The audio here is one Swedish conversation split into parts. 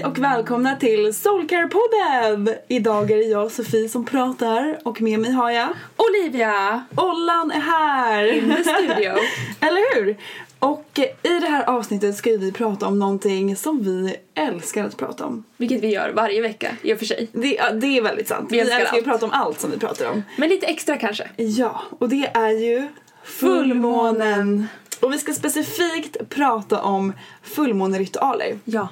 Hej och välkomna till Soulcare-podden! Idag är det jag Sofie som pratar och med mig har jag Olivia! Ollan är här! In the studio. Eller hur? Och i det här avsnittet ska vi prata om någonting som vi älskar att prata om. Vilket vi gör varje vecka i och för sig. Det, ja, det är väldigt sant. Vi Vi, älskar älskar att prata om allt som vi pratar om. Men lite extra kanske. Ja, och det är ju fullmånen. Och vi ska specifikt prata om fullmåneritualer. Ja.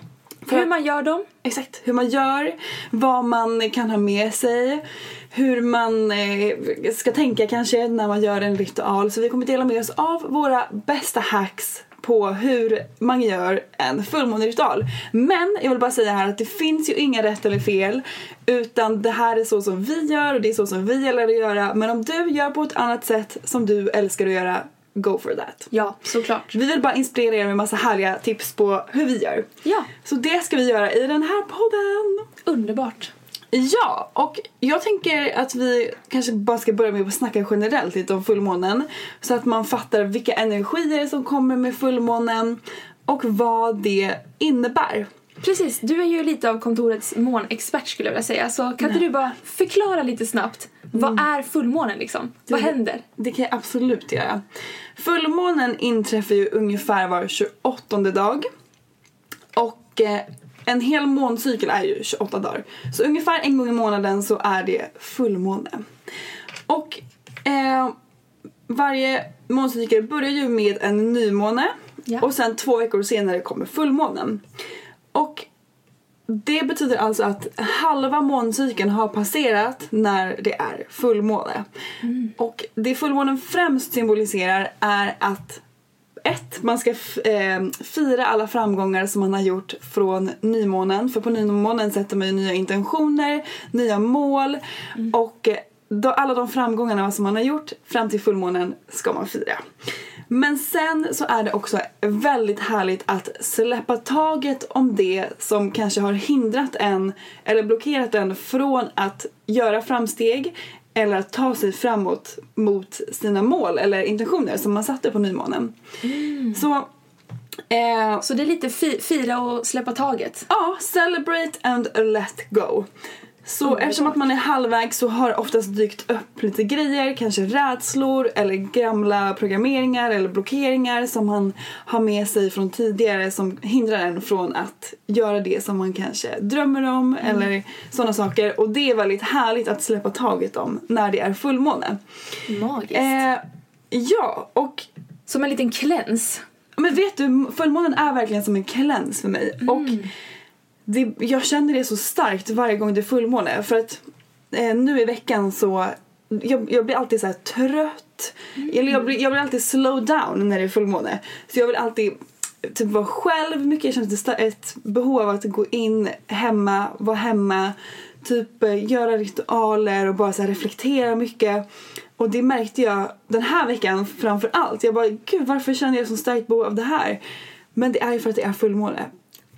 Hur man gör dem. Exakt, hur man gör, vad man kan ha med sig, hur man eh, ska tänka kanske när man gör en ritual. Så vi kommer dela med oss av våra bästa hacks på hur man gör en fullmåneritual. Men jag vill bara säga här att det finns ju inga rätt eller fel utan det här är så som vi gör och det är så som vi gillar att göra. Men om du gör på ett annat sätt som du älskar att göra, go for that. Ja, såklart. Vi vill bara inspirera er med massa härliga tips på hur vi gör. Ja. Så det ska vi göra i den här podden. Underbart. Ja, och jag tänker att vi kanske bara ska börja med att snacka generellt lite om fullmånen. Så att man fattar vilka energier som kommer med fullmånen och vad det innebär. Precis, du är ju lite av kontorets månexpert skulle jag vilja säga. Så kan inte du bara förklara lite snabbt. Vad är fullmånen liksom? Vad händer? Det kan jag absolut göra. Fullmånen inträffar ju ungefär var 28 dag. Och eh, en hel måncykel är ju 28 dagar. Så ungefär en gång i månaden så är det fullmåne. Och eh, varje måncykel börjar ju med en nymåne. Ja. Och sen två veckor senare kommer fullmånen. Och det betyder alltså att halva måncykeln har passerat när det är fullmåne. Och det fullmånen främst symboliserar är att ett, man ska eh, fira alla framgångar som man har gjort från nymånen. För på nymånen sätter man ju nya intentioner, nya mål och eh, då, alla de framgångarna som man har gjort fram till fullmånen ska man fira. Men sen så är det också väldigt härligt att släppa taget om det som kanske har hindrat en eller blockerat en från att göra framsteg eller att ta sig framåt mot sina mål eller intentioner som man satte på nymånen. Så, eh, Så det är lite fi- fira och släppa taget. ja, celebrate and let go. Så eftersom att man är halvvägs så har oftast dykt upp lite grejer, kanske rädslor eller gamla programmeringar eller blockeringar som man har med sig från tidigare som hindrar en från att göra det som man kanske drömmer om eller sådana saker. Och det är väldigt härligt att släppa taget om när det är fullmåne. Magiskt. Eh, ja, och Som en liten cleanse. men vet du, fullmånen är verkligen som en cleanse för mig. Och det, jag känner det så starkt varje gång det är fullmåne. För att eh, nu i veckan så, jag, jag blir alltid så här trött. Eller jag, blir, jag blir alltid slow down när det är fullmåne. Så jag vill alltid typ vara själv mycket. Jag känner ett behov av att gå in hemma, vara hemma. Typ eh, göra ritualer och bara så reflektera mycket. Och det märkte jag den här veckan framför allt. Jag bara, gud varför känner jag så starkt behov av det här? Men det är ju för att det är fullmåne.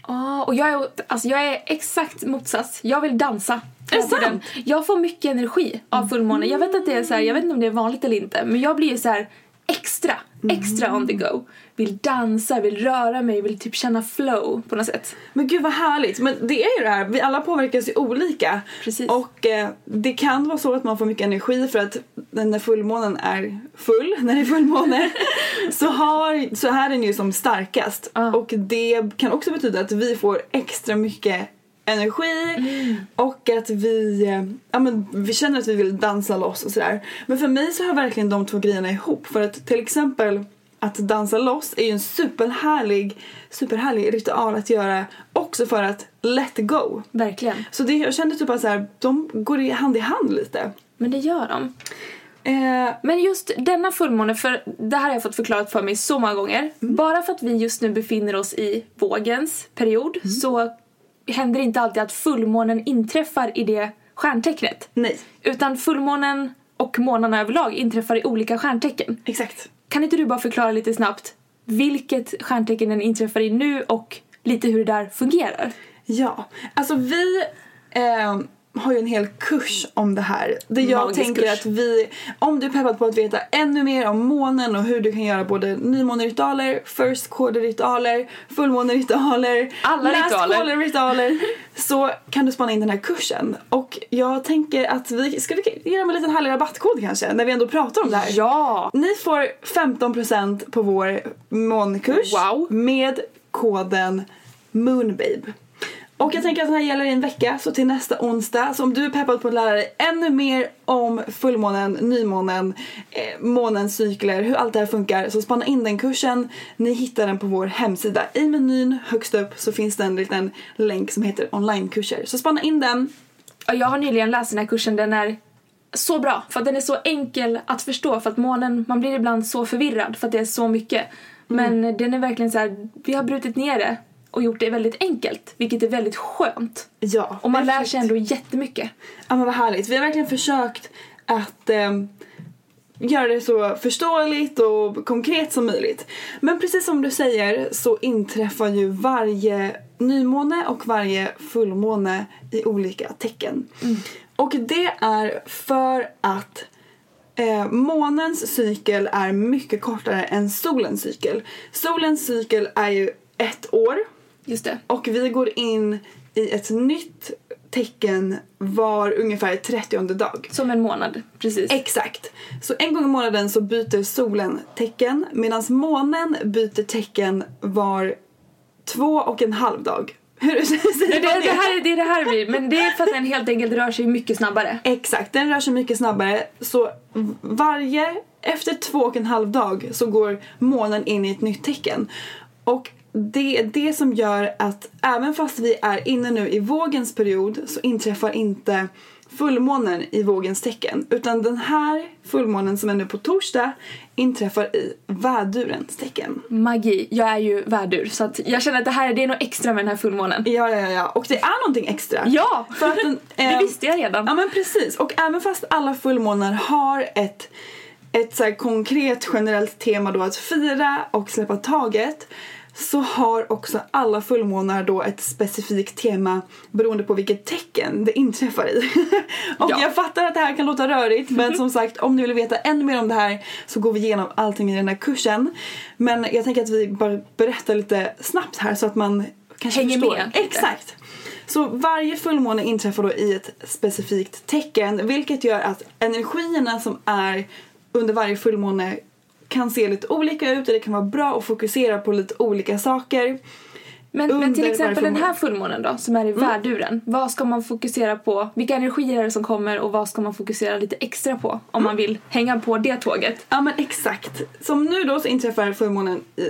Ja, och jag är, alltså jag är exakt motsats. Jag vill dansa. Är det sant? Jag får mycket energi av fullmåne. Jag vet att det är så här, jag vet inte om det är vanligt eller inte, men jag blir så här extra, extra on the go. Vill dansa, vill röra mig, vill typ känna flow på något sätt. Men gud vad härligt. Men det är ju det här, vi alla påverkas ju olika. Precis. Och eh, det kan vara så att man får mycket energi för att när fullmånen är full, när det är fullmåne, så, har, så är den ju som starkast. Ja. Och det kan också betyda att vi får extra mycket energi och att vi, eh, ja, men vi känner att vi vill dansa loss och sådär. Men för mig så hör verkligen de två grejerna ihop. För att till exempel att dansa loss är ju en superhärlig, superhärlig ritual att göra också för att let go. Verkligen. Så det, jag kände typ att så här, de går i hand i hand lite. Men det gör de. Eh, Men just denna fullmåne, för det här har jag fått förklarat för mig så många gånger. Bara för att vi just nu befinner oss i vågens period så händer inte alltid att fullmånen inträffar i det stjärntecknet. nej, Utan fullmånen och månarna överlag inträffar i olika stjärntecken. exakt. Kan inte du bara förklara lite snabbt vilket stjärntecken den inträffar i nu och lite hur det där fungerar? Ja, alltså vi eh, har ju en hel kurs om det här. Där jag Magisk tänker kurs. att vi, om du är peppad på att veta ännu mer om månen och hur du kan göra både nymåneritualer, first quarter-ritualer, fullmåneritualer, Alla last ritualer. quarter-ritualer så kan du spana in den här kursen. Och jag tänker att vi, ska vi ge dem en liten härlig rabattkod kanske när vi ändå pratar om det här? Ja! Ni får 15% på vår månkurs Wow. med koden MOONBABE. Och jag tänker att den här gäller i en vecka, så till nästa onsdag. Så om du är peppad på att lära dig ännu mer om fullmånen, nymånen, eh, månens cykler, hur allt det här funkar, så spana in den kursen. Ni hittar den på vår hemsida. I menyn högst upp så finns det en liten länk som heter onlinekurser. Så spana in den. Jag har nyligen läst den här kursen, den är så bra för att den är så enkel att förstå för att månen, man blir ibland så förvirrad för att det är så mycket. Men den är verkligen så här, vi har brutit ner det och gjort det väldigt enkelt, vilket är väldigt skönt. Ja, Och man lär sig ändå jättemycket. Ja men vad härligt. Vi har verkligen försökt att ehm, göra det så förståeligt och konkret som möjligt. Men precis som du säger så inträffar ju varje nymåne och varje fullmåne i olika tecken. Och det är för att Eh, månens cykel är mycket kortare än solens cykel. Solens cykel är ju ett år Just det. och vi går in i ett nytt tecken var ungefär 30 dag. Som en månad, precis. Exakt. Så en gång i månaden så byter solen tecken medan månen byter tecken var två och en halv dag. Hur det, säger det, man det, här, det är det här blir, men det är för att den helt enkelt rör sig mycket snabbare. Exakt, den rör sig mycket snabbare. Så varje, efter två och en halv dag så går månen in i ett nytt tecken. Och det är det som gör att även fast vi är inne nu i vågens period så inträffar inte fullmånen i vågens tecken. Utan den här fullmånen som är nu på torsdag inträffar i vädurens tecken. Magi. Jag är ju värdur så att jag känner att det här det är något extra med den här fullmånen. Ja, ja, ja. Och det är någonting extra. Ja! För att den, det eh, visste jag redan. Ja men precis. Och även fast alla fullmånar har ett, ett så konkret generellt tema då att fira och släppa taget så har också alla fullmånar då ett specifikt tema beroende på vilket tecken det inträffar i. och Ja. jag fattar att det här kan låta rörigt men som sagt om ni vill veta ännu mer om det här så går vi igenom allting i den här kursen. Men jag tänker att vi bara berättar lite snabbt här så att man kanske Hänger förstår. med. Exakt. Så varje fullmåne inträffar då i ett specifikt tecken vilket gör att energierna som är under varje fullmåne kan se lite olika ut och det kan vara bra att fokusera på lite olika saker. Men, men till exempel den här fullmåne. fullmånen då, som är i värduren. Vad ska man fokusera på? Vilka energier är det som kommer och vad ska man fokusera lite extra på om man vill hänga på det tåget? Ja men exakt. Som nu då så inträffar fullmånen i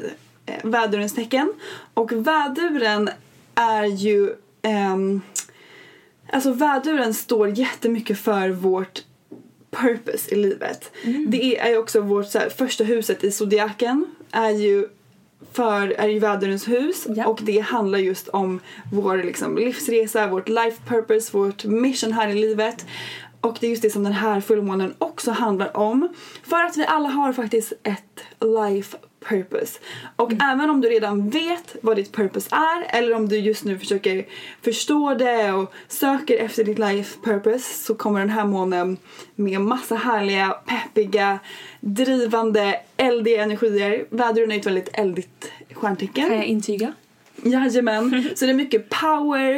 eh, vädurens tecken och väduren är ju ehm, Alltså väduren står jättemycket för vårt purpose i livet. Det är ju också vårt så här, första huset i zodiaken är ju för är ju vädurens hus Ja. och det handlar just om vår liksom, livsresa, vårt life purpose, vårt mission här i livet. Och det är just det som den här fullmånen också handlar om. För att vi alla har faktiskt ett life purpose. Och även om du redan vet vad ditt purpose är eller om du just nu försöker förstå det och söker efter ditt life purpose så kommer den här månen med massa härliga, peppiga, drivande, eldiga energier. Väduren är ett väldigt eldigt stjärntecken. Kan jag intyga? Jajamän. Så det är mycket power,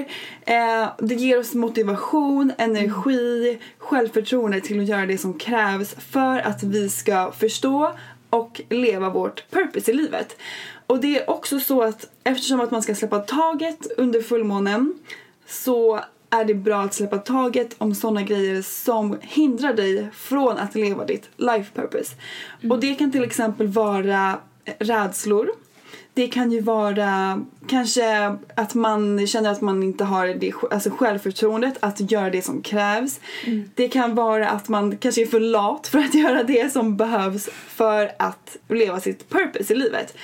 eh, det ger oss motivation, energi, självförtroende till att göra det som krävs för att vi ska förstå och leva vårt purpose i livet. Och det är också så att eftersom att man ska släppa taget under fullmånen så är det bra att släppa taget om sådana grejer som hindrar dig från att leva ditt life purpose. Och det kan till exempel vara rädslor. Det kan ju vara kanske att man känner att man inte har det, alltså självförtroendet att göra det som krävs. Det kan vara att man kanske är för lat för att göra det som behövs för att leva sitt purpose i livet.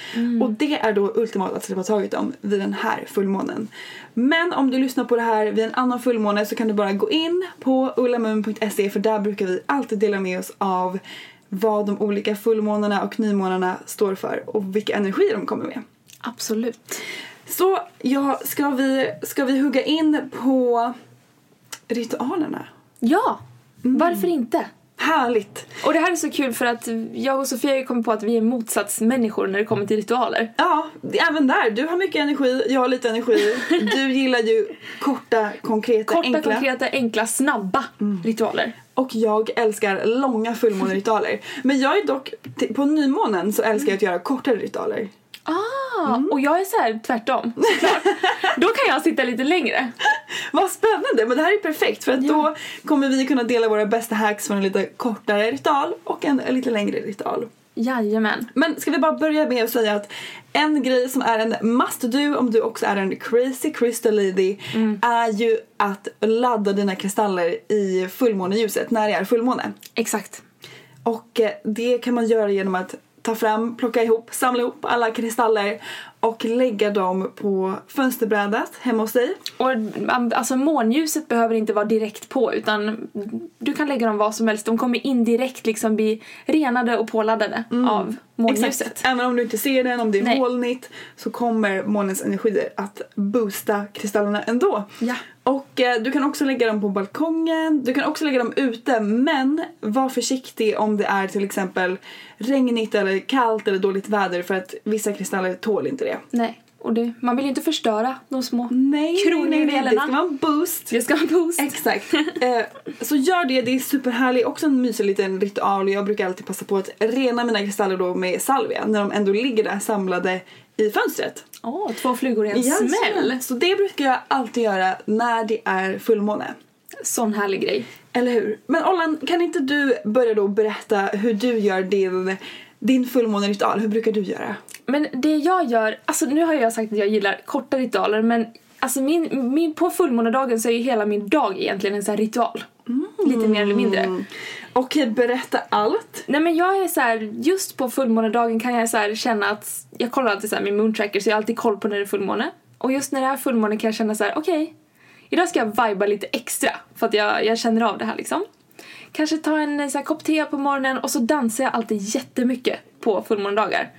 Och det är då ultimat att släppa taget om vid den här fullmånen. Men om du lyssnar på det här vid en annan fullmåne så kan du bara gå in på ullamun.se för där brukar vi alltid dela med oss av vad de olika fullmånarna och nymånarna står för och vilka energier de kommer med. Absolut. Så ja, ska vi, ska vi hugga in på ritualerna? Ja! Mm. Varför inte? Härligt! Och det här är så kul för att jag och Sofia kommit på att vi är motsatsmänniskor när det kommer till ritualer. Ja, även där. Du har mycket energi, jag har lite energi. Du gillar ju korta, konkreta, Korta, enkla. konkreta, enkla, snabba ritualer. Och jag älskar långa fullmåneritualer. Men jag är dock, på nymånen så älskar jag att göra kortare ritualer. Ah, Mm. och jag är så här tvärtom. såklart. Då kan jag sitta lite längre. Vad spännande! Men det här är perfekt för att då kommer vi kunna dela våra bästa hacks från en lite kortare ritual och en, en lite längre ritual. Jajamän. Men ska vi bara börja med att säga att en grej som är en must do om du också är en crazy crystal lady är ju att ladda dina kristaller i fullmåneljuset när det är fullmåne. Exakt. Och eh, det kan man göra genom att ta fram, plocka ihop, samla ihop alla kristaller och lägga dem på fönsterbrädet hemma hos dig. Och alltså månljuset behöver inte vara direkt på utan du kan lägga dem var som helst. De kommer indirekt liksom bli renade och påladdade av månljuset. Exakt. Även om du inte ser den, om det är Nej. molnigt så kommer månens energier att boosta kristallerna ändå. Ja. Och eh, du kan också lägga dem på balkongen, du kan också lägga dem ute men var försiktig om det är till exempel regnigt eller kallt eller dåligt väder för att vissa kristaller tål inte det. Nej. Och det, man vill ju inte förstöra de små Nej, nej, det kronjuvelerna. ska vara en boost. Det ska ha en boost. Exakt. Eh, så gör det, det är superhärligt. Också en mysig liten ritual jag brukar alltid passa på att rena mina kristaller då med salvia när de ändå ligger där samlade i fönstret. Åh, två flugor i en Jajamän. smäll. Så det brukar jag alltid göra när det är fullmåne. Sån härlig grej. Eller hur? Men Ollan, kan inte du börja då berätta hur du gör din, din fullmåneritual? Hur brukar du göra? Men det jag gör, alltså nu har jag sagt att jag gillar korta ritualer men alltså min, min, på fullmånedagen så är ju hela min dag egentligen en sån ritual. Lite mer eller mindre. Okej, berätta allt. Nej men jag är så här, just på fullmånedagen kan jag så känna att jag kollar alltid så min moontracker så jag har alltid koll på när det är fullmåne. Och just när det är fullmåne kan jag känna så här: okej, idag ska jag viba lite extra för att jag, jag känner av det här liksom. Kanske ta en så här, kopp te på morgonen och så dansar jag alltid jättemycket på fullmånedagar.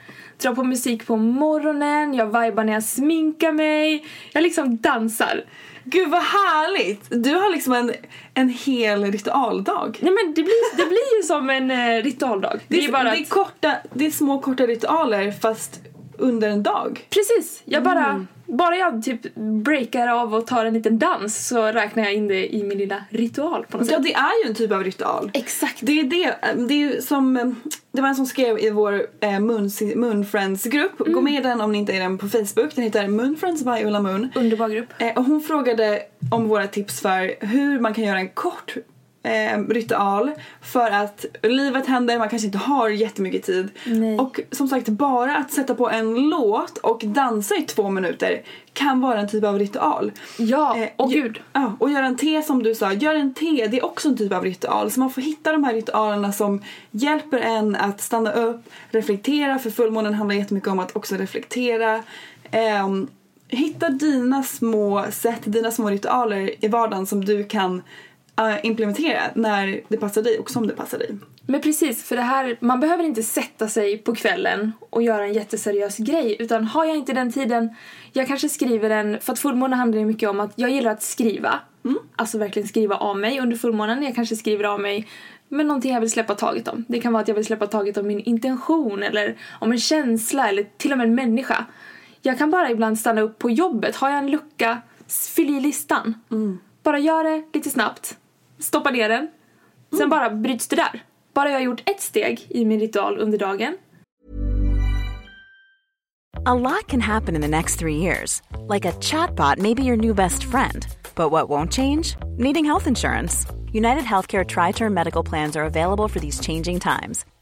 Drar på musik på morgonen, jag vibar när jag sminkar mig, jag liksom dansar. Gud vad härligt! Du har liksom en, en hel ritualdag. Nej men det blir, det blir ju som en eh, ritualdag. Det är, bara det, att- är korta, det är små korta ritualer fast under en dag. Precis, jag bara, Mm. Bara jag typ breakar av och tar en liten dans så räknar jag in det i min lilla ritual på något Ja, sätt. det är ju en typ av ritual. Exakt. Det är det. Det är som... Det var en som skrev i vår eh, Moon- Moonfriends-grupp. Gå med i den om ni inte är den på Facebook. Den heter Moonfriends by Ulla Moon. Underbar grupp. Eh, och hon frågade om våra tips för hur man kan göra en kort eh, ritual för att livet händer, man kanske inte har jättemycket tid. Nej. Och som sagt, bara att sätta på en låt och dansa i två minuter kan vara en typ av ritual. Ja, Eh, och gud. Ja, och göra en te som du sa, gör en te, det är också en typ av ritual. Så man får hitta de här ritualerna som hjälper en att stanna upp, reflektera, för fullmånen handlar jättemycket om att också reflektera. Ehm, hitta dina små sätt, dina små ritualer i vardagen som du kan eh, implementera när det passar dig och som det passar dig. Men precis, för det här, man behöver inte sätta sig på kvällen och göra en jätteseriös grej utan har jag inte den tiden, jag kanske skriver en, för att fullmåne handlar ju mycket om att jag gillar att skriva. Alltså verkligen skriva av mig under fullmånen. Jag kanske skriver av mig men någonting jag vill släppa taget om. Det kan vara att jag vill släppa taget om min intention eller om en känsla eller till och med en människa. Jag kan bara ibland stanna upp på jobbet. Har jag en lucka, fyll i listan. Bara gör det lite snabbt. Stoppa ner den. Sen bara bryts det där. Bara jag har gjort ett steg i min ritual under dagen. A lot can happen in the next three years. Like a chatbot may be your new best friend. But what won't change? Needing health insurance. United Healthcare Tri Term Medical Plans are available for these changing times.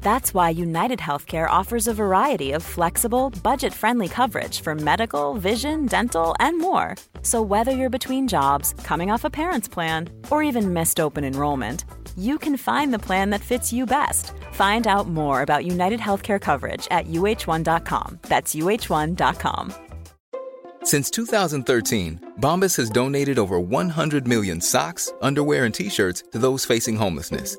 That's why United Healthcare offers a variety of flexible, budget friendly coverage for medical, vision, dental, and more. So, whether you're between jobs, coming off a parent's plan, or even missed open enrollment, you can find the plan that fits you best. Find out more about United Healthcare coverage at uh1.com. That's uh1.com. Since 2013, Bombas has donated over 100 million socks, underwear, and t shirts to those facing homelessness.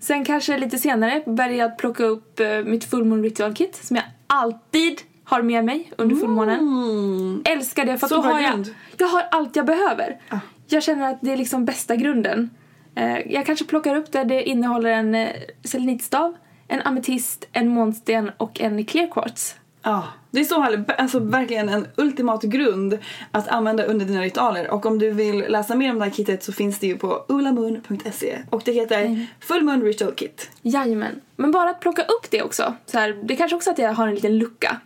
Sen kanske lite senare väljer jag att plocka upp eh, mitt fullmoon ritual kit som jag alltid har med mig under fullmånen. Älskar det för att Så då har jag, jag har allt jag behöver. Jag känner att det är liksom bästa grunden. Eh, jag kanske plockar upp det, det innehåller en eh, selenitstav, en ametist, en månsten och en clear quartz. Ja, det är så härligt. Alltså verkligen en ultimat grund att använda under dina ritualer. Och om du vill läsa mer om det här kittet så finns det ju på ulamoon.se. Och det heter Full Moon Ritual Kit. Jajamän. Men bara att plocka upp det också. Så här, det är kanske också att jag har en liten lucka.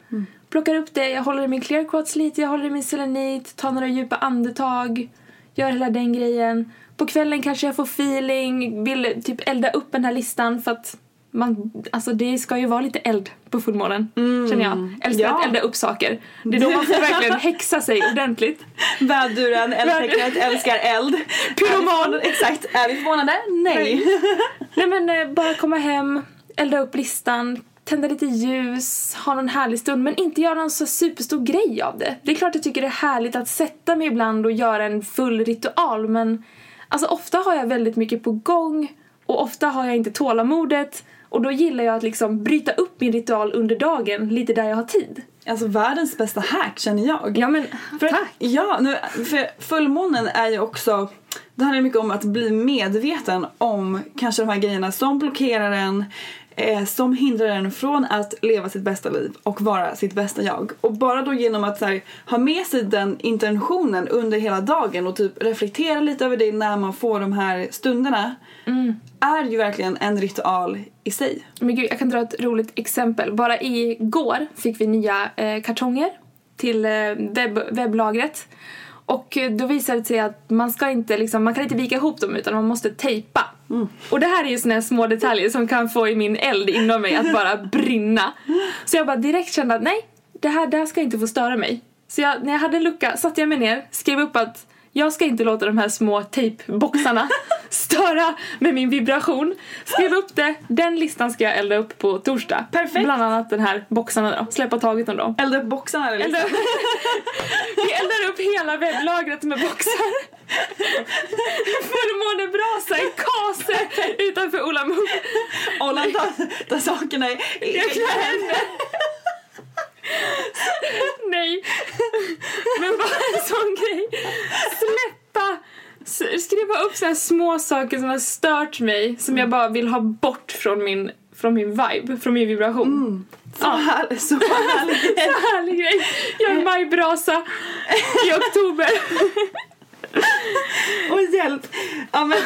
Plockar upp det, jag håller i min clear quartz lite, jag håller i min selenit, tar några djupa andetag, gör hela den grejen. På kvällen kanske jag får feeling, vill typ elda upp den här listan för att man, alltså det ska ju vara lite eld på fullmånen, känner jag. Älskar Ja. att elda upp saker. Det är då man får verkligen häxa sig ordentligt. Väduren, eldtecknet, älskar eld. Pyroman. Exakt. Är vi förvånade? Nej. Nej men eh, bara komma hem, elda upp listan, tända lite ljus, ha någon härlig stund men inte göra någon så superstor grej av det. Det är klart jag tycker det är härligt att sätta mig ibland och göra en full ritual men alltså ofta har jag väldigt mycket på gång och ofta har jag inte tålamodet och då gillar jag att liksom bryta upp min ritual under dagen lite där jag har tid. Alltså världens bästa hack känner jag. Ja men För, tack! Ja, nu, för fullmånen är ju också, det handlar mycket om att bli medveten om kanske de här grejerna som blockerar en, eh, som hindrar en från att leva sitt bästa liv och vara sitt bästa jag. Och bara då genom att här, ha med sig den intentionen under hela dagen och typ reflektera lite över det när man får de här stunderna är ju verkligen en ritual i sig. Men gud, jag kan dra ett roligt exempel. Bara igår fick vi nya eh, kartonger till eh, webb, webblagret. Och eh, då visade det sig att man ska inte liksom, man kan inte vika ihop dem utan man måste tejpa. Mm. Och det här är ju såna här små detaljer som kan få i min eld inom mig att bara brinna. Så jag bara direkt kände att nej, det här, det här ska inte få störa mig. Så jag, när jag hade en lucka satte jag mig ner, skrev upp att jag ska inte låta de här små tejpboxarna störa med min vibration. Skrev upp det, den listan ska jag elda upp på torsdag. Perfekt. Bland annat den här boxarna då, släppa taget om dem. Elda upp boxarna eller Elda, vi eldar upp hela webblagret med boxar. Fullmånebrasa i kase utanför Ola Moon. Ollan tar, tar sakerna i Egna händer. Nej. Men bara en sån grej. Släppa. Skriva upp så små saker som har stört mig som jag bara vill ha bort från min, från min vibe, från min vibration. Så, här, så härligt. Så härlig grej. Jag är majbrasa i oktober. Och hjälp! Ja, men,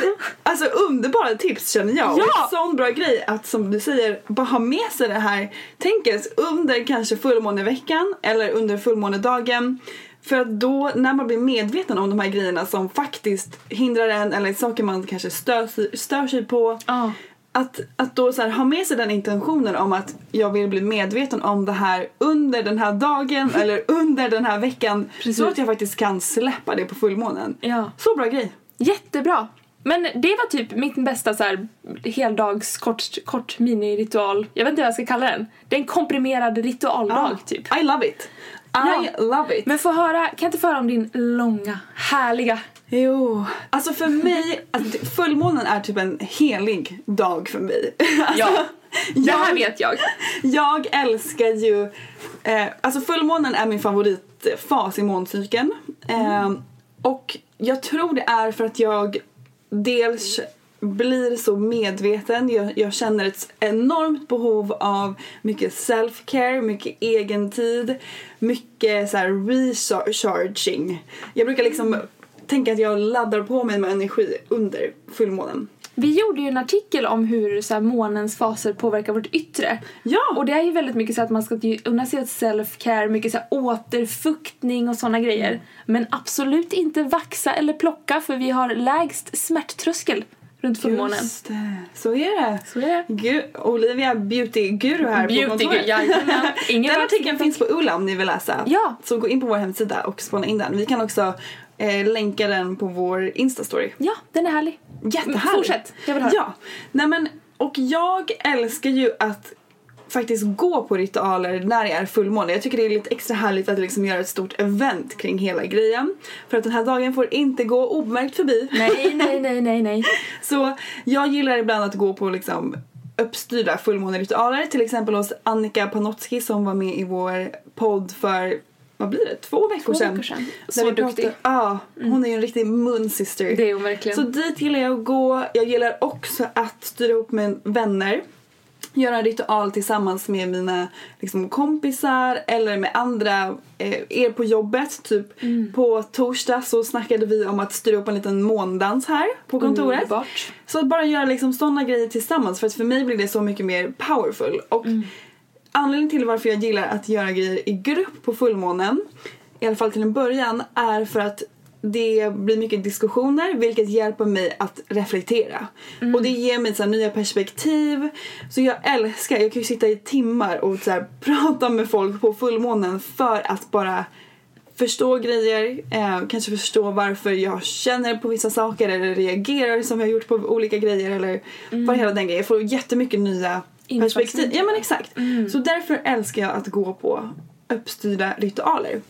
alltså underbara tips känner jag. Och Ja! en sån bra grej att som du säger, bara ha med sig det här tänket under kanske fullmåneveckan eller under fullmånedagen. För att då när man blir medveten om de här grejerna som faktiskt hindrar en eller saker man kanske stör, stör sig på. Ja. Att, att då så här, ha med sig den intentionen om att jag vill bli medveten om det här under den här dagen eller under den här veckan. Så att jag faktiskt kan släppa det på fullmånen. Ja. Så bra grej. Jättebra. Men det var typ mitt bästa så här, heldags kort, kort miniritual. Jag vet inte vad jag ska kalla den. Det är en komprimerad ritualdag typ. I love it. I Ja. love it. Men få höra, kan jag inte få höra om din långa, härliga... Jo, alltså för mig, alltså, fullmånen är typ en helig dag för mig. Alltså, Ja, det här jag- vet jag. Jag älskar ju, eh, alltså fullmånen är min favoritfas i måncykeln. Eh, och jag tror det är för att jag dels blir så medveten, jag, jag känner ett enormt behov av mycket self-care, mycket egentid, mycket så här recharging. Jag brukar liksom tänka att jag laddar på mig med energi under fullmånen. Vi gjorde ju en artikel om hur så här, månens faser påverkar vårt yttre. Ja! Och det är ju väldigt mycket så att man ska unna sig ett self-care, mycket så här återfuktning och sådana grejer. Men absolut inte vaxa eller plocka för vi har lägst smärttröskel runt fullmånen. Just det, så är det. Så är det. Gud, Olivia beauty-guru här på Beauty-guru, kontoret. Ingen den artikeln finns på Ola om ni vill läsa. Ja. Så gå in på vår hemsida och spana in den. Vi kan också eh, länka den på vår Insta-story. Ja, den är härlig. Jättehärligt. Fortsätt, jag vill höra. Ja, nej men och jag älskar ju att faktiskt gå på ritualer när det är fullmåne. Jag tycker det är lite extra härligt att liksom göra ett stort event kring hela grejen. För att den här dagen får inte gå obemärkt förbi. Nej, nej, nej, nej, nej. Så jag gillar ibland att gå på liksom uppstyrda fullmåneritualer. Till exempel hos Annika Panotski som var med i vår podd för, vad blir det, två veckor Två sedan. veckor sedan. Där Så vi duktig. Mm. pratade- Ja, hon är ju en riktig munsister. Det är hon verkligen. Så dit gillar jag att gå. Jag gillar också att styra ihop med vänner. Göra en ritual tillsammans med mina liksom, kompisar eller med andra eh, er på jobbet. Typ Mm. på torsdag så snackade vi om att styra upp en liten måndans här på kontoret. Underbart. Så att bara göra liksom sådana grejer tillsammans för att för mig blir det så mycket mer powerful. Och Mm. anledningen till varför jag gillar att göra grejer i grupp på fullmånen, i alla fall till en början, är för att det blir mycket diskussioner vilket hjälper mig att reflektera. Och det ger mig så nya perspektiv. Så jag älskar, jag kan ju sitta i timmar och så här, prata med folk på fullmånen för att bara förstå grejer, eh, kanske förstå varför jag känner på vissa saker eller reagerar som jag har gjort på olika grejer eller bara hela den grejen. Jag får jättemycket nya perspektiv. Ja men exakt. Så därför älskar jag att gå på uppstyrda ritualer.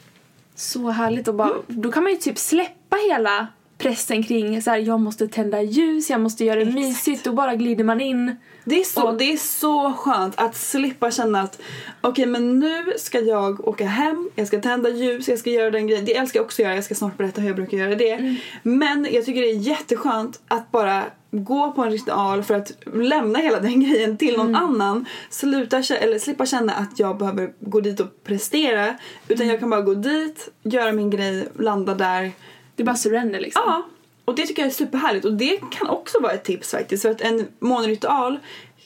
Så härligt och bara, då kan man ju typ släppa hela pressen kring så här, jag måste tända ljus, jag måste göra det mysigt och bara glider man in. Det är så, det är så skönt att slippa känna att okej men nu ska jag åka hem, jag ska tända ljus, jag ska göra den grejen. Det älskar jag också göra, jag ska snart berätta hur jag brukar göra det. Men jag tycker det är jätteskönt att bara gå på en ritual för att lämna hela den grejen till någon annan. Sluta, eller slippa känna att jag behöver gå dit och prestera. Utan jag kan bara gå dit, göra min grej, landa där. Det är bara surrender liksom. Ja, och det tycker jag är superhärligt. Och det kan också vara ett tips faktiskt. För att en månritual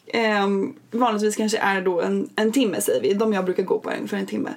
ehm, vanligtvis kanske är då en, en timme säger vi. De jag brukar gå på är ungefär en timme.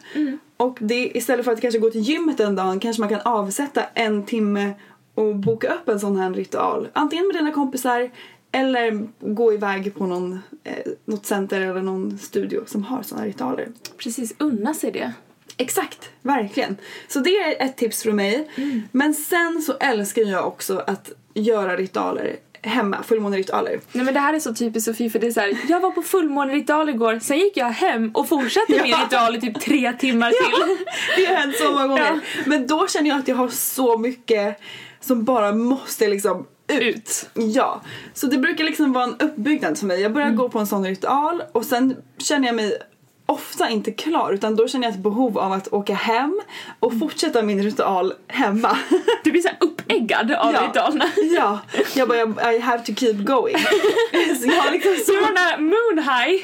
Och det, istället för att kanske gå till gymmet en dag kanske man kan avsätta en timme och boka upp en sån här ritual. Antingen med dina kompisar eller gå iväg på någon, eh, något center eller någon studio som har här ritualer. Precis, unna sig det. Exakt, verkligen. Så det är ett tips från mig. Men sen så älskar jag också att göra ritualer hemma, fullmåneritualer. Nej men det här är så typiskt Sofie för det är så här, jag var på fullmåneritual igår, sen gick jag hem och fortsatte min Ja. ritual i typ tre timmar till. Det har hänt så många gånger. Ja. Men då känner jag att jag har så mycket som bara måste liksom ut. Ja. Så det brukar liksom vara en uppbyggnad för mig. Jag börjar gå på en sån ritual och sen känner jag mig ofta inte klar utan då känner jag ett behov av att åka hem och fortsätta min ritual hemma. Du blir så här uppeggad av Ja. ritualerna. Ja, jag bara I have to keep going. så jag har liksom så... Här moon high.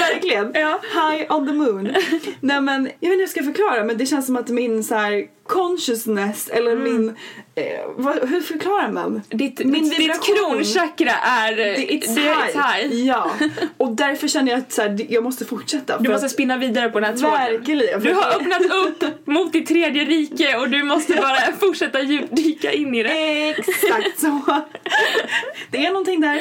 Verkligen. Ja. High on the moon. Nej men jag vet inte hur jag ska förklara men det känns som att min så här consciousness eller min... Eh, vad, hur förklarar man? Mm. Ditt, Min ditt, ditt kronchakra är... Det it's det high. high. Ja. Och därför känner jag att så här, jag måste fortsätta. Du måste att, spinna vidare på den här tråden. Verkligen. Du har öppnat upp mot ditt tredje rike och du måste bara fortsätta djupdyka in i det. Exakt så. Det är någonting där.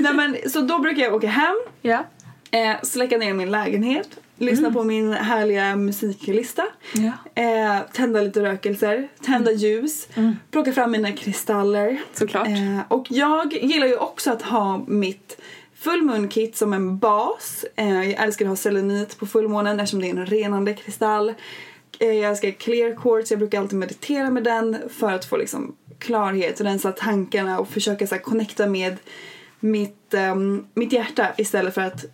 Nej, men, så då brukar jag åka hem, Ja. eh, släcka ner min lägenhet, lyssna på min härliga musiklista. Ja. Eh, tända lite rökelser, tända ljus, plocka fram mina kristaller. Såklart. Eh, och jag gillar ju också att ha mitt fullmånkit som en bas. Eh, jag älskar att ha selenit på fullmånen eftersom det är en renande kristall. Eh, jag älskar clear quartz, jag brukar alltid meditera med den för att få liksom klarhet, rensa tankarna och försöka så här, connecta med mitt, ehm, mitt hjärta istället för att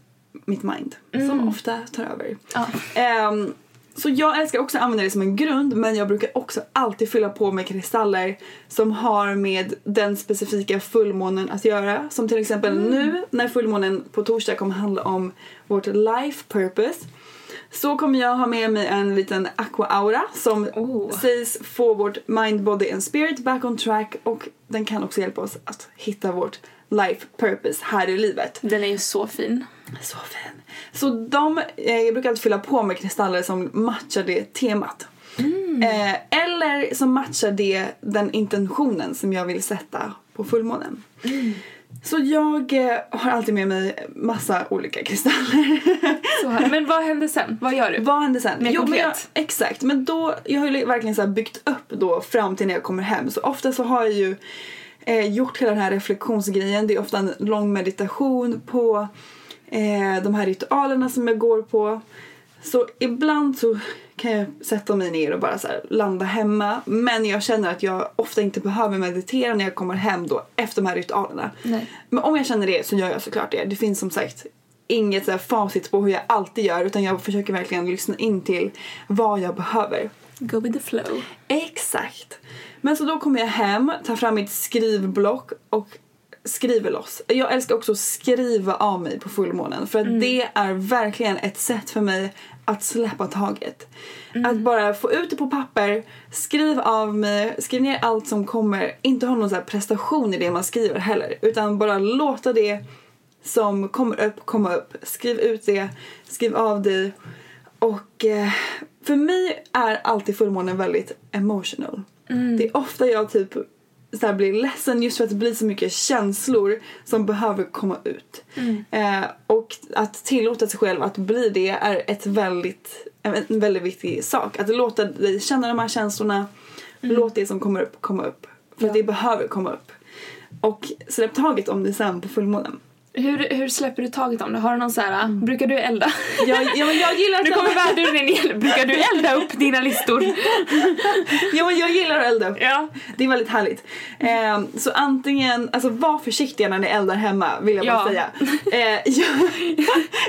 mitt mind som ofta tar över. Ja. Ehm, så jag älskar också att använda det som en grund men jag brukar också alltid fylla på med kristaller som har med den specifika fullmånen att göra. Som till exempel nu när fullmånen på torsdag kommer handla om vårt life purpose. Så kommer jag ha med mig en liten aqua aura som Oh. sägs få vårt mind, body and spirit back on track och den kan också hjälpa oss att hitta vårt life purpose här i livet. Den är ju så fin. Så fin. Så de, eh, jag brukar alltid fylla på med kristaller som matchar det temat. Eh, eller som matchar det, den intentionen som jag vill sätta på fullmånen. Så jag eh, har alltid med mig massa olika kristaller. Men vad händer sen? Vad gör du? Vad händer sen? Mer men jag, konkret. exakt, men då, jag har ju verkligen så byggt upp då fram till när jag kommer hem. Så ofta så har jag ju eh, gjort hela den här reflektionsgrejen. Det är ofta en lång meditation på eh, de här ritualerna som jag går på. Så ibland så kan jag sätta mig ner och bara så landa hemma. Men jag känner att jag ofta inte behöver meditera när jag kommer hem då efter de här ritualerna. Nej. Men om jag känner det så gör jag såklart det. Det finns som sagt inget så här facit på hur jag alltid gör utan jag försöker verkligen lyssna in till vad jag behöver. Go with the flow. Exakt. Men så då kommer jag hem, tar fram mitt skrivblock och skriver loss. Jag älskar också att skriva av mig på fullmånen för att det är verkligen ett sätt för mig att släppa taget. Att bara få ut det på papper, skriv av mig, skriv ner allt som kommer. Inte ha någon så prestation i det man skriver heller utan bara låta det som kommer upp komma upp. Skriv ut det, skriv av dig. Och eh, för mig är alltid fullmånen väldigt emotional. Det är ofta jag typ så här blir ledsen just för att det blir så mycket känslor som behöver komma ut. Eh, och att tillåta sig själv att bli det är ett väldigt, en väldigt viktig sak. Att låta dig känna de här känslorna, låt det som kommer upp komma upp. För att det behöver komma upp. Och släpp taget om det sen på fullmånen. Hur, hur släpper du taget om det? Har du någon så här, brukar du elda? Jag, ja, men jag gillar Nu kommer värduren in. Brukar du elda upp dina listor? ja, men jag gillar att elda upp. Ja. Det är väldigt härligt. Eh, så antingen, alltså var försiktiga när ni eldar hemma vill jag Ja. bara säga. Eh, jag,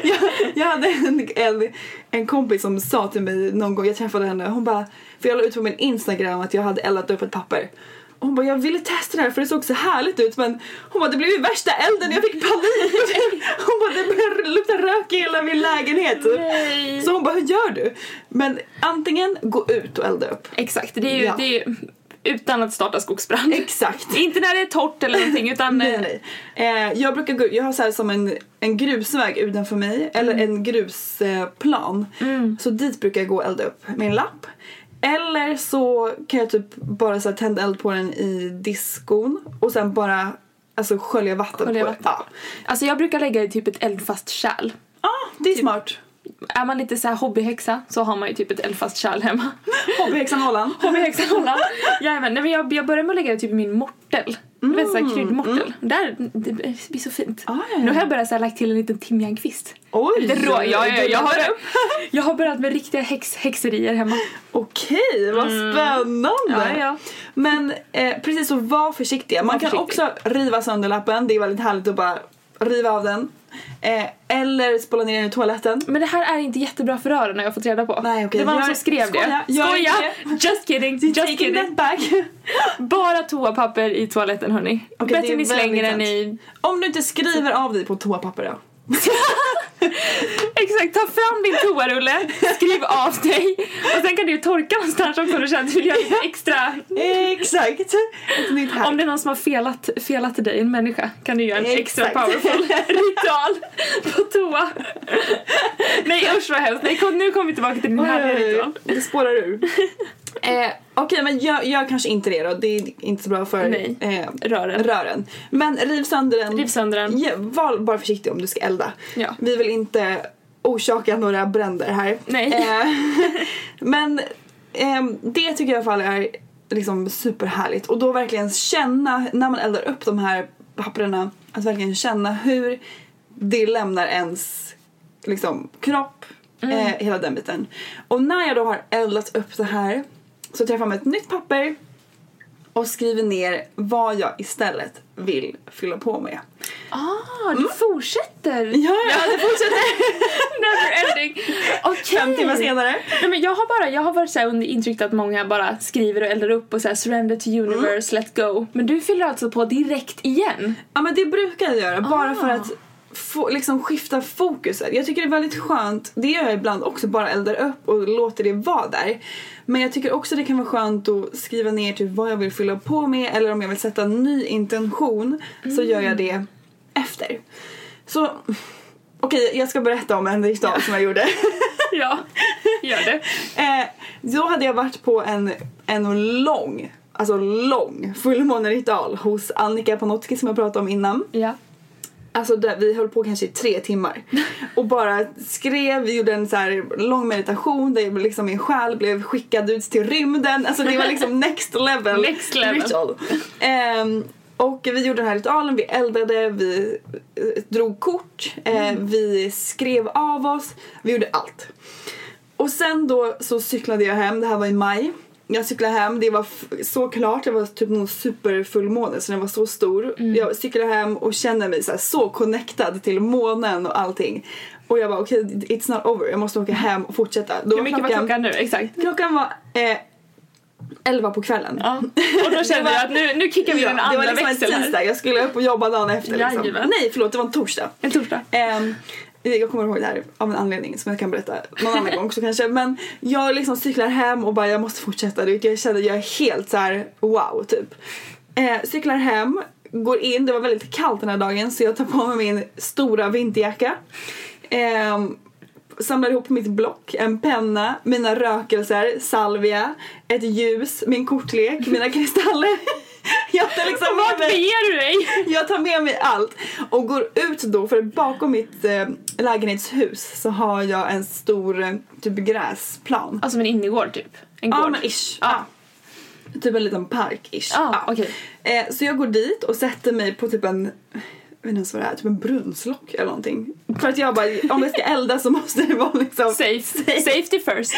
jag, jag hade en, en, en kompis som sa till mig någon gång, jag träffade henne, hon bara, för jag la ut på min Instagram att jag hade eldat upp ett papper. Och hon bara, jag ville testa det här för det såg så härligt ut men hon bara, det blev ju värsta elden, jag fick panik. Hon bara, det började lukta rök i hela min lägenhet. Nej. Så hon bara, hur gör du? Men antingen gå ut och elda upp. Exakt, det är ju, Ja. det är ju utan att starta skogsbrand. Exakt. Inte när det är torrt eller någonting utan... Nej, nej. Eh, jag brukar gå jag har så här som en, en grusväg utanför mig eller en grusplan. Så dit brukar jag gå och elda upp med en lapp. Eller så kan jag typ bara så här tända eld på den i diskon och sen bara alltså skölja vatten Skölja på vatten. det. Ja. Alltså jag brukar lägga i typ ett eldfast kärl. ah, det är smart. Är man lite så här hobbyhäxa så har man ju typ ett eldfast kärl hemma. Hobbyhäxan Holland. Hobbyhäxan Holland. Jajamän, nej men jag, jag börjar med att lägga det typ i min mortel. Du vet såhär kryddmortel. Där, det blir så fint. Ah, ja, ja. Nu har jag börjat så här, lagt till en liten timjankvist. Oj! Lite rå, ja, ja, du jag, har, jag har börjat med riktiga häx, häxerier hemma. Okej, vad spännande! Ja, ja. Men eh, precis så var försiktiga. Man Var kan försiktig. också riva sönder lappen, det är väldigt härligt att bara riva av den. Eh, eller spola ner den i toaletten. Men det här är inte jättebra för öronen har jag fått reda på. Nej, okej, Det var någon som skrev skoja, det. Skoja! inte Just kidding, just Taking kidding. that back. Bara toapapper i toaletten hörni. Det Bättre ni slänger den i... Om du inte skriver av dig på toapapper då? Exakt, ta fram din toarulle, skriv av dig och sen kan du torka någonstans också om du känner att du vill göra extra. Exakt! Ett nytt här. Om det är någon som har felat, felat dig, en människa, kan du göra en extra Exakt. powerful ritual på toa. Nej usch vad hemskt, Nej, kom, nu kommer vi tillbaka till din härliga ritual. Det spårar ur. Eh, Okej men gör, gör kanske inte det då, det är inte så bra för eh, Rören. rören. Men riv sönder den. Riv sönder den. Ja, var bara försiktig om du ska elda. Ja. Vi vill inte orsaka några bränder här. Nej. Eh, men ehm, det tycker jag i alla fall är liksom superhärligt. Och då verkligen känna, när man eldar upp de här papperna, att verkligen känna hur det lämnar ens liksom, kropp, Mm. eh, hela den biten. Och när jag då har eldat upp det här så tar jag fram ett nytt papper och skriver ner vad jag istället vill fylla på med. Ah, du fortsätter! Ja, ja, det fortsätter. Never ending. Okej. Fem timmar senare. Nej, men jag har bara, jag har varit så under intryck att många bara skriver och eldar upp och så här surrender to universe, let go. Men du fyller alltså på direkt igen? Ja men det brukar jag göra bara Ah. för att få, liksom skifta fokuset. Jag tycker det är väldigt skönt, det gör jag ibland också, bara eldar upp och låter det vara där. Men jag tycker också det kan vara skönt att skriva ner typ vad jag vill fylla på med eller om jag vill sätta en ny intention så gör jag det efter. Så okej, jag ska berätta om en ritual som jag gjorde. Ja, gör det. Eh, då hade jag varit på en, en lång, alltså lång fullmåneritual hos Annika Panotski som jag pratade om innan. Ja. Alltså där, vi höll på kanske i tre timmar och bara skrev, vi gjorde en så här lång meditation där liksom min själ blev skickad ut till rymden. Alltså det var liksom next level, Next level. ritual. Ehm, och vi gjorde den här ritualen, vi eldade, vi eh, drog kort, eh, vi skrev av oss, vi gjorde allt. Och sen då så cyklade jag hem, det här var i maj. Jag cyklade hem, det var så klart, det var typ någon superfullmåne så den var så stor. Jag cyklade hem och kände mig så, här, så connectad till månen och allting. Och jag bara okej, it's not over, jag måste åka hem och fortsätta. Då Hur mycket var klockan nu? Exakt. Klockan var eh, 11 på kvällen. Ja. Och då kände jag att nu, nu kickar vi Ja, den det andra var liksom en växeln tisdag, jag skulle upp och jobba dagen efter liksom. Nej förlåt, det var en torsdag. En torsdag. Ehm, jag kommer ihåg det här av en anledning som jag kan berätta någon annan gång också kanske. Men jag liksom cyklar hem och bara jag måste fortsätta. Du vet, Jag kände jag är helt så här wow typ. Eh, cyklar hem, går in, det var väldigt kallt den här dagen så jag tar på mig min stora vinterjacka. Eh, samlar ihop mitt block, en penna, mina rökelser, salvia, ett ljus, min kortlek, mina kristaller. Jag tar liksom med Vart mig- beger du dig? jag tar med mig allt och går ut då för bakom mitt eh, lägenhetshus så har jag en stor eh, typ gräsplan. Alltså en innergård typ? En Ja gård? men ish. Ja. Typ en liten park-ish. Ja, okej. Eh, så jag går dit och sätter mig på typ en jag vet inte ens vad det är, typ en brunnslock eller någonting. För att jag bara, om jag ska elda så måste det vara liksom Safe. Safety first.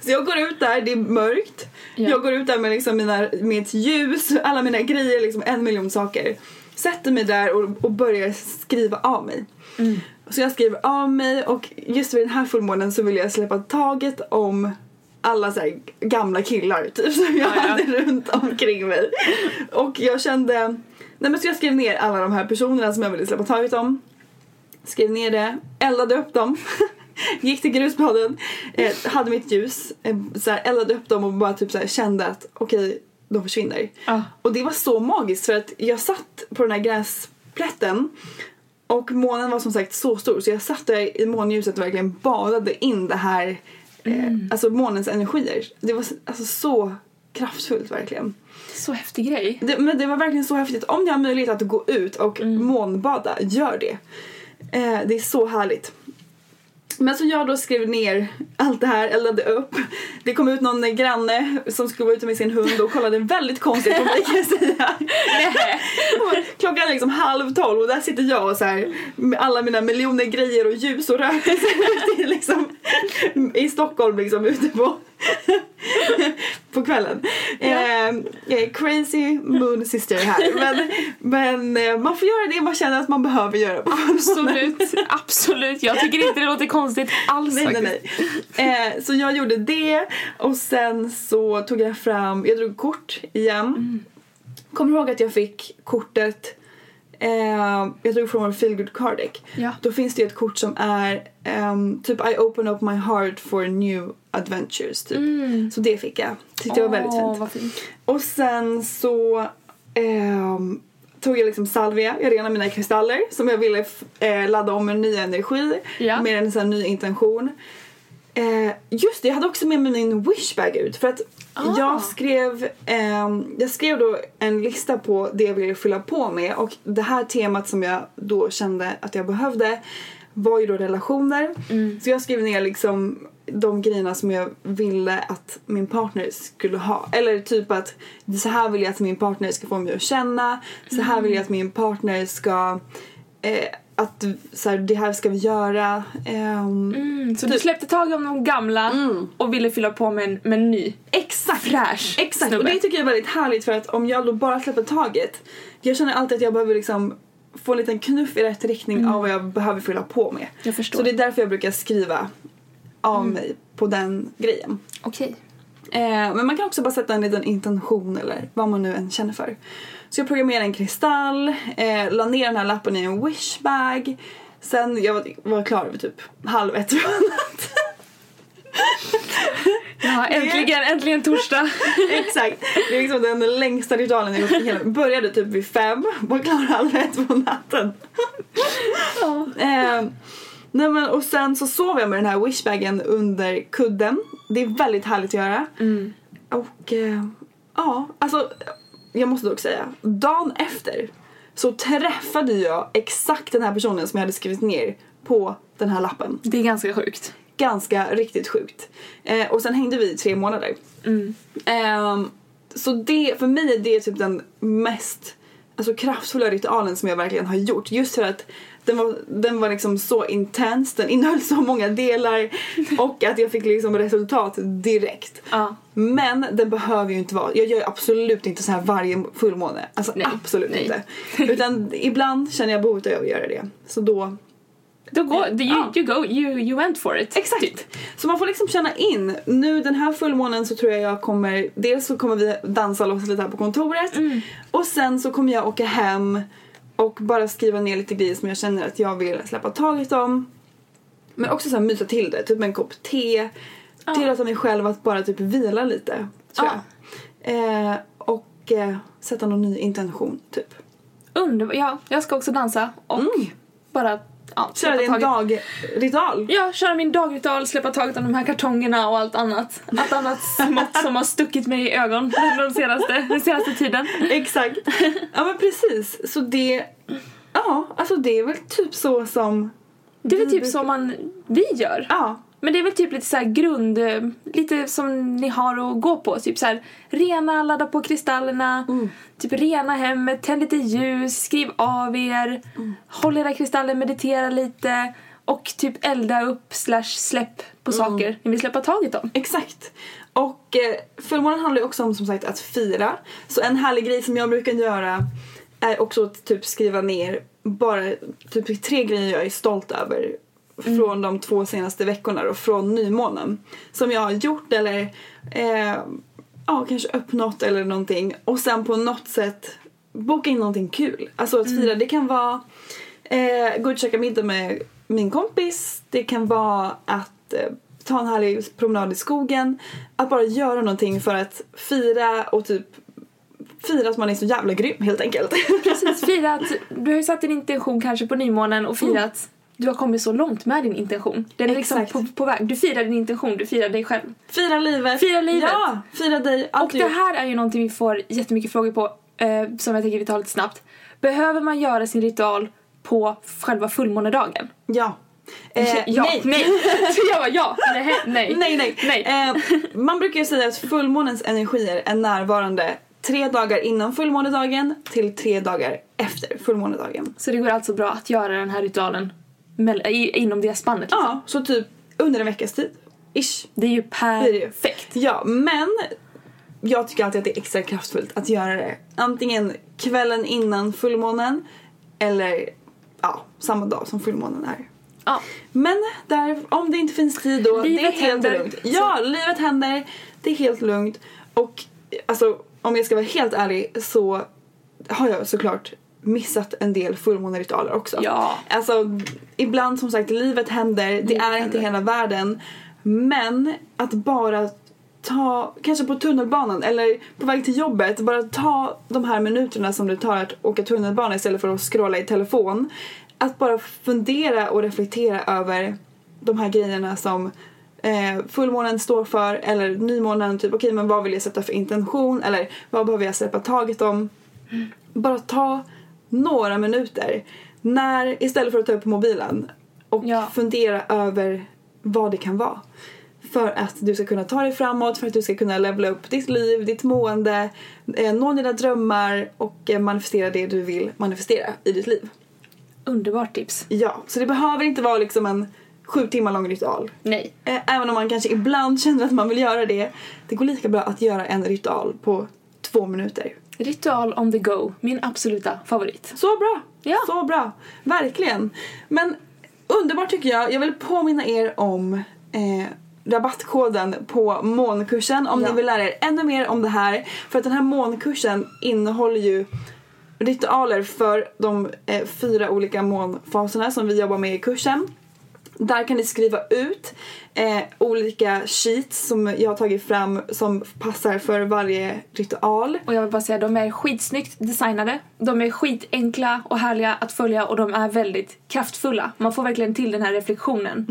Så jag går ut där, det är mörkt. Ja. Jag går ut där med liksom mina, mitt ljus, alla mina grejer, liksom en miljon saker. Sätter mig där och, och börjar skriva av mig. Så jag skriver av mig och just vid den här fullmånen så vill jag släppa taget om alla så gamla killar typ som jag Ja, ja. hade runt omkring mig. Och jag kände, nej men så jag skrev ner alla de här personerna som jag ville släppa taget om. Skrev ner det, eldade upp dem. Gick till grusplanen, eh, hade mitt ljus, eh, så här, eldade upp dem och bara typ så här, kände att okej, de försvinner. Ja. Och det var så magiskt för att jag satt på den här gräsplätten och månen var som sagt så stor så jag satt där i månljuset och verkligen badade in det här, eh, alltså månens energier. Det var alltså så kraftfullt verkligen. Så häftig grej. Det, men det var verkligen så häftigt. Om ni har möjlighet att gå ut och månbada, gör det. Eh, det är så härligt. Men så jag då skrev ner allt det här, eldade upp. Det kom ut någon granne som skulle vara ute med sin hund och kollade väldigt konstigt på mig kan jag säga. Klockan är liksom halv tolv och där sitter jag och så här med alla mina miljoner grejer och ljus och rökelser ute liksom, i Stockholm liksom ute på på kvällen. Eh, eh, crazy moon sister här. Men, men eh, man får göra det man känner att man behöver göra. på Absolut, absolut. Jag tycker inte det låter konstigt alls. Nej, nej, nej. Eh, så jag gjorde det och sen så tog jag fram, jag drog kort igen. Kommer ihåg att jag fick kortet Eh, jag drog från feelgood card deck. Ja. Då finns det ett kort som är ehm, typ I open up my heart for new adventures typ. Så det fick jag. Tyckte jag var väldigt fint. fint. Och sen så ehm, tog jag liksom salvia, jag renade mina kristaller som jag ville eh, ladda om med ny energi. Ja. Med en sån ny intention. Eh, just det, jag hade också med mig min wishbag ut för att Ah. jag skrev ehm, jag skrev då en lista på det jag ville fylla på med och det här temat som jag då kände att jag behövde var ju då relationer. Mm. Så jag skrev ner liksom de grejerna som jag ville att min partner skulle ha. Eller typ att så här vill jag att min partner ska få mig att känna. Så här vill jag att min partner ska eh, att så här, det här ska vi göra. Ehm, Mm, så du släppte tag om de gamla och ville fylla på med en, med en ny. Exakt! Fräsch Exakt, snubbe. och det tycker jag är väldigt härligt för att om jag då bara släpper taget jag känner alltid att jag behöver liksom få en liten knuff i rätt riktning av vad jag behöver fylla på med. Jag förstår. Så det är därför jag brukar skriva av mig på den grejen. Okej. Eh, men man kan också bara sätta en liten intention eller vad man nu än känner för. Så jag programmerade en kristall, eh, la ner den här lappen i en wishbag. Sen jag var, var klar vid typ halv ett på natten. Ja, äntligen, äntligen torsdag. Exakt. Det är liksom den längsta ritualen jag gjort i hela Började typ vid fem, var klar halv ett på natten. Eh, nej men, och sen så sov jag med den här wishbagen under kudden. Det är väldigt härligt att göra. Och eh, ja, alltså jag måste dock säga, dagen efter så träffade jag exakt den här personen som jag hade skrivit ner på den här lappen. Det är ganska sjukt. Ganska riktigt sjukt. Eh, och sen hängde vi i tre månader. Ehm, så det, för mig är det typ den mest alltså, kraftfulla ritualen som jag verkligen har gjort. Just för att den var, den var liksom så intens, den innehöll så många delar och att jag fick liksom resultat direkt. Ja. Men den behöver ju inte vara, jag gör absolut inte så här varje fullmåne. Alltså Nej, absolut nej. inte. Utan ibland känner jag behovet av att göra det. Så då Då går, you, Ja. you go, you, you went for it. Exakt. Typ. Så man får liksom känna in. Nu den här fullmånen så tror jag jag kommer, dels så kommer vi dansa loss lite här på kontoret Mm. och sen så kommer jag åka hem och bara skriva ner lite grejer som jag känner att jag vill släppa taget om. Men också så här mysa till det, typ en kopp te. Tillåta mig själv att bara typ vila lite, tror Ja. jag. Eh, och eh, sätta någon ny intention, typ. Underbart. Ja, jag ska också dansa och bara ja, Köra din dagritual. Ja, köra min dagritual, släppa taget om de här kartongerna och allt annat. Allt annat smått som har stuckit mig i ögon den senaste, den senaste tiden. Exakt. Ja men precis. Så det, ja alltså det är väl typ så som Det är väl typ brukar- som man, vi gör. Ja. Men det är väl typ lite så här grund, eh, lite som ni har att gå på. Typ så här, rena, ladda på kristallerna, typ rena hemmet, tänd lite ljus, skriv av er, håll era kristaller, meditera lite och typ elda upp slash släpp på saker ni vill släppa taget om. Exakt. Och eh, fullmånen handlar ju också om som sagt att fira. Så en härlig grej som jag brukar göra är också att typ skriva ner bara typ tre grejer jag är stolt över från de två senaste veckorna och från nymånen. Som jag har gjort eller eh, ja, kanske uppnått eller någonting. Och sen på något sätt boka in någonting kul. Alltså att fira, det kan vara eh, gå ut och käka middag med min kompis. Det kan vara att eh, ta en härlig promenad i skogen. Att bara göra någonting för att fira och typ fira att man är så jävla grym helt enkelt. Precis, fira att du har ju satt din intention kanske på nymånen och fira att du har kommit så långt med din intention. Den är liksom på, på väg. Du firar din intention, du firar dig själv. fira livet. Fira livet. Ja, fira dig. Allt Och du det här är ju någonting vi får jättemycket frågor på eh, som jag tänker vi tar lite snabbt. Behöver man göra sin ritual på själva fullmånedagen? Ja. Eh, ja, nej. nej. jag bara ja, nej, nej. nej, nej. nej. Eh, man brukar ju säga att fullmånens energier är närvarande tre dagar innan fullmånedagen till tre dagar efter fullmånedagen. Så det går alltså bra att göra den här ritualen inom det spannet liksom. Ja, så typ under en veckas tid. Ish. Det är ju perfekt. Ja, men jag tycker alltid att det är extra kraftfullt att göra det antingen kvällen innan fullmånen eller ja, samma dag som fullmånen är. Ja. Men där, om det inte finns tid då, Livet det är helt händer. lugnt. Ja, livet händer, det är helt lugnt. Och alltså, om jag ska vara helt ärlig så har jag såklart missat en del fullmåneritualer också. Ja. Alltså, ibland som sagt, livet händer, det Livet är inte händer. hela världen. Men att bara ta, kanske på tunnelbanan eller på väg till jobbet, bara ta de här minuterna som det tar att åka tunnelbana istället för att scrolla i telefon. Att bara fundera och reflektera över de här grejerna som eh, fullmånen står för eller nymånen, typ okej men vad vill jag sätta för intention eller vad behöver jag släppa taget om. Bara ta några minuter när, istället för att ta upp mobilen och Ja. fundera över vad det kan vara. För att du ska kunna ta dig framåt, för att du ska kunna levela upp ditt liv, ditt mående, eh, nå dina drömmar och eh, manifestera det du vill manifestera i ditt liv. Underbart tips. Ja, så det behöver inte vara liksom en sju timmar lång ritual. Nej. Eh, Även om man kanske ibland känner att man vill göra det. Det går lika bra att göra en ritual på två minuter. Ritual on the go, min absoluta favorit. Så bra! Ja. Så bra! Verkligen. Men underbart tycker jag. Jag vill påminna er om eh, rabattkoden på månkursen om Ja. ni vill lära er ännu mer om det här. För att den här månkursen innehåller ju ritualer för de eh, fyra olika månfaserna som vi jobbar med i kursen. Där kan ni skriva ut eh, olika sheets som jag har tagit fram som passar för varje ritual. Och jag vill bara säga, de är skitsnyggt designade. De är skitenkla och härliga att följa och de är väldigt kraftfulla. Man får verkligen till den här reflektionen.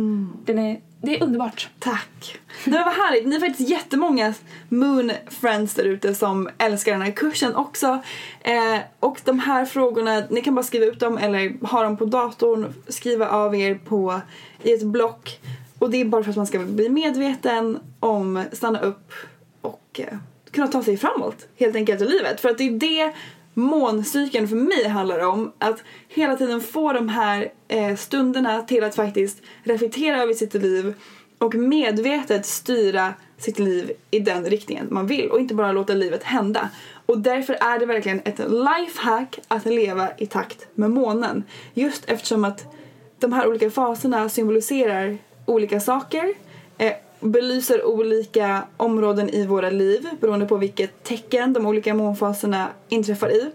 Den är, det är underbart. Tack! Det var härligt. Ni är faktiskt jättemånga Moon Friends där ute som älskar den här kursen också. Eh, och de här frågorna, ni kan bara skriva ut dem eller ha dem på datorn, skriva av er på i ett block. Och det är bara för att man ska bli medveten om, stanna upp och eh, kunna ta sig framåt helt enkelt i livet. För att det är det måncykeln för mig handlar om. Att hela tiden få de här eh, stunderna till att faktiskt reflektera över sitt liv och medvetet styra sitt liv i den riktningen man vill och inte bara låta livet hända. Och därför är det verkligen ett lifehack att leva i takt med månen. Just eftersom att de här olika faserna symboliserar olika saker. Eh, Belyser olika områden i våra liv beroende på vilket tecken de olika månfaserna inträffar i.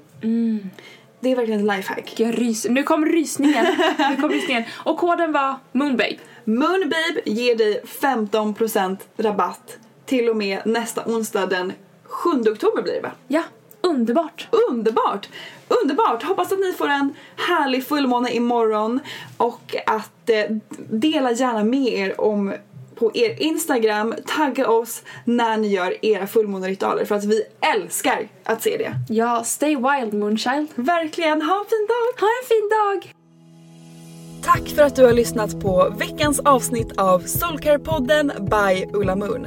Det är verkligen ett lifehack. Jag rys nu kom rysningen. nu kom rysningen. Och koden var Moonbabe. Moonbabe ger dig 15% rabatt till och med nästa onsdag den 7 oktober blir det va? Ja, underbart. Underbart! Underbart! Hoppas att ni får en härlig fullmåne imorgon och att eh, dela gärna med er om på er Instagram, tagga oss när ni gör era fullmåneritualer för att vi älskar att se det. Ja, stay wild Moonchild. Verkligen, ha en fin dag! Ha en fin dag! Tack för att du har lyssnat på veckans avsnitt av Soulcare-podden by Ulla Moon.